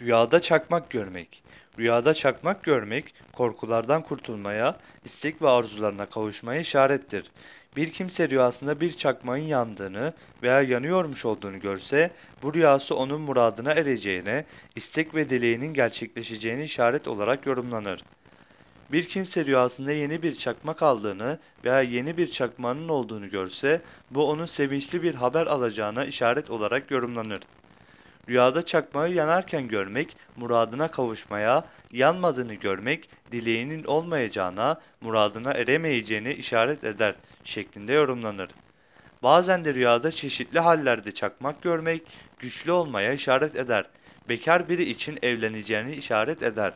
Rüyada çakmak görmek. Rüyada çakmak görmek, korkulardan kurtulmaya, istek ve arzularına kavuşmaya işarettir. Bir kimse rüyasında bir çakmağın yandığını veya yanıyormuş olduğunu görse, bu rüyası onun muradına ereceğine, istek ve dileğinin gerçekleşeceğine işaret olarak yorumlanır. Bir kimse rüyasında yeni bir çakmak aldığını veya yeni bir çakmağının olduğunu görse, bu onun sevinçli bir haber alacağına işaret olarak yorumlanır. Rüyada çakmağı yanarken görmek, muradına kavuşmaya, yanmadığını görmek, dileğinin olmayacağına, muradına eremeyeceğine işaret eder şeklinde yorumlanır. Bazen de rüyada çeşitli hallerde çakmak görmek, güçlü olmaya işaret eder. Bekar biri için evleneceğini işaret eder.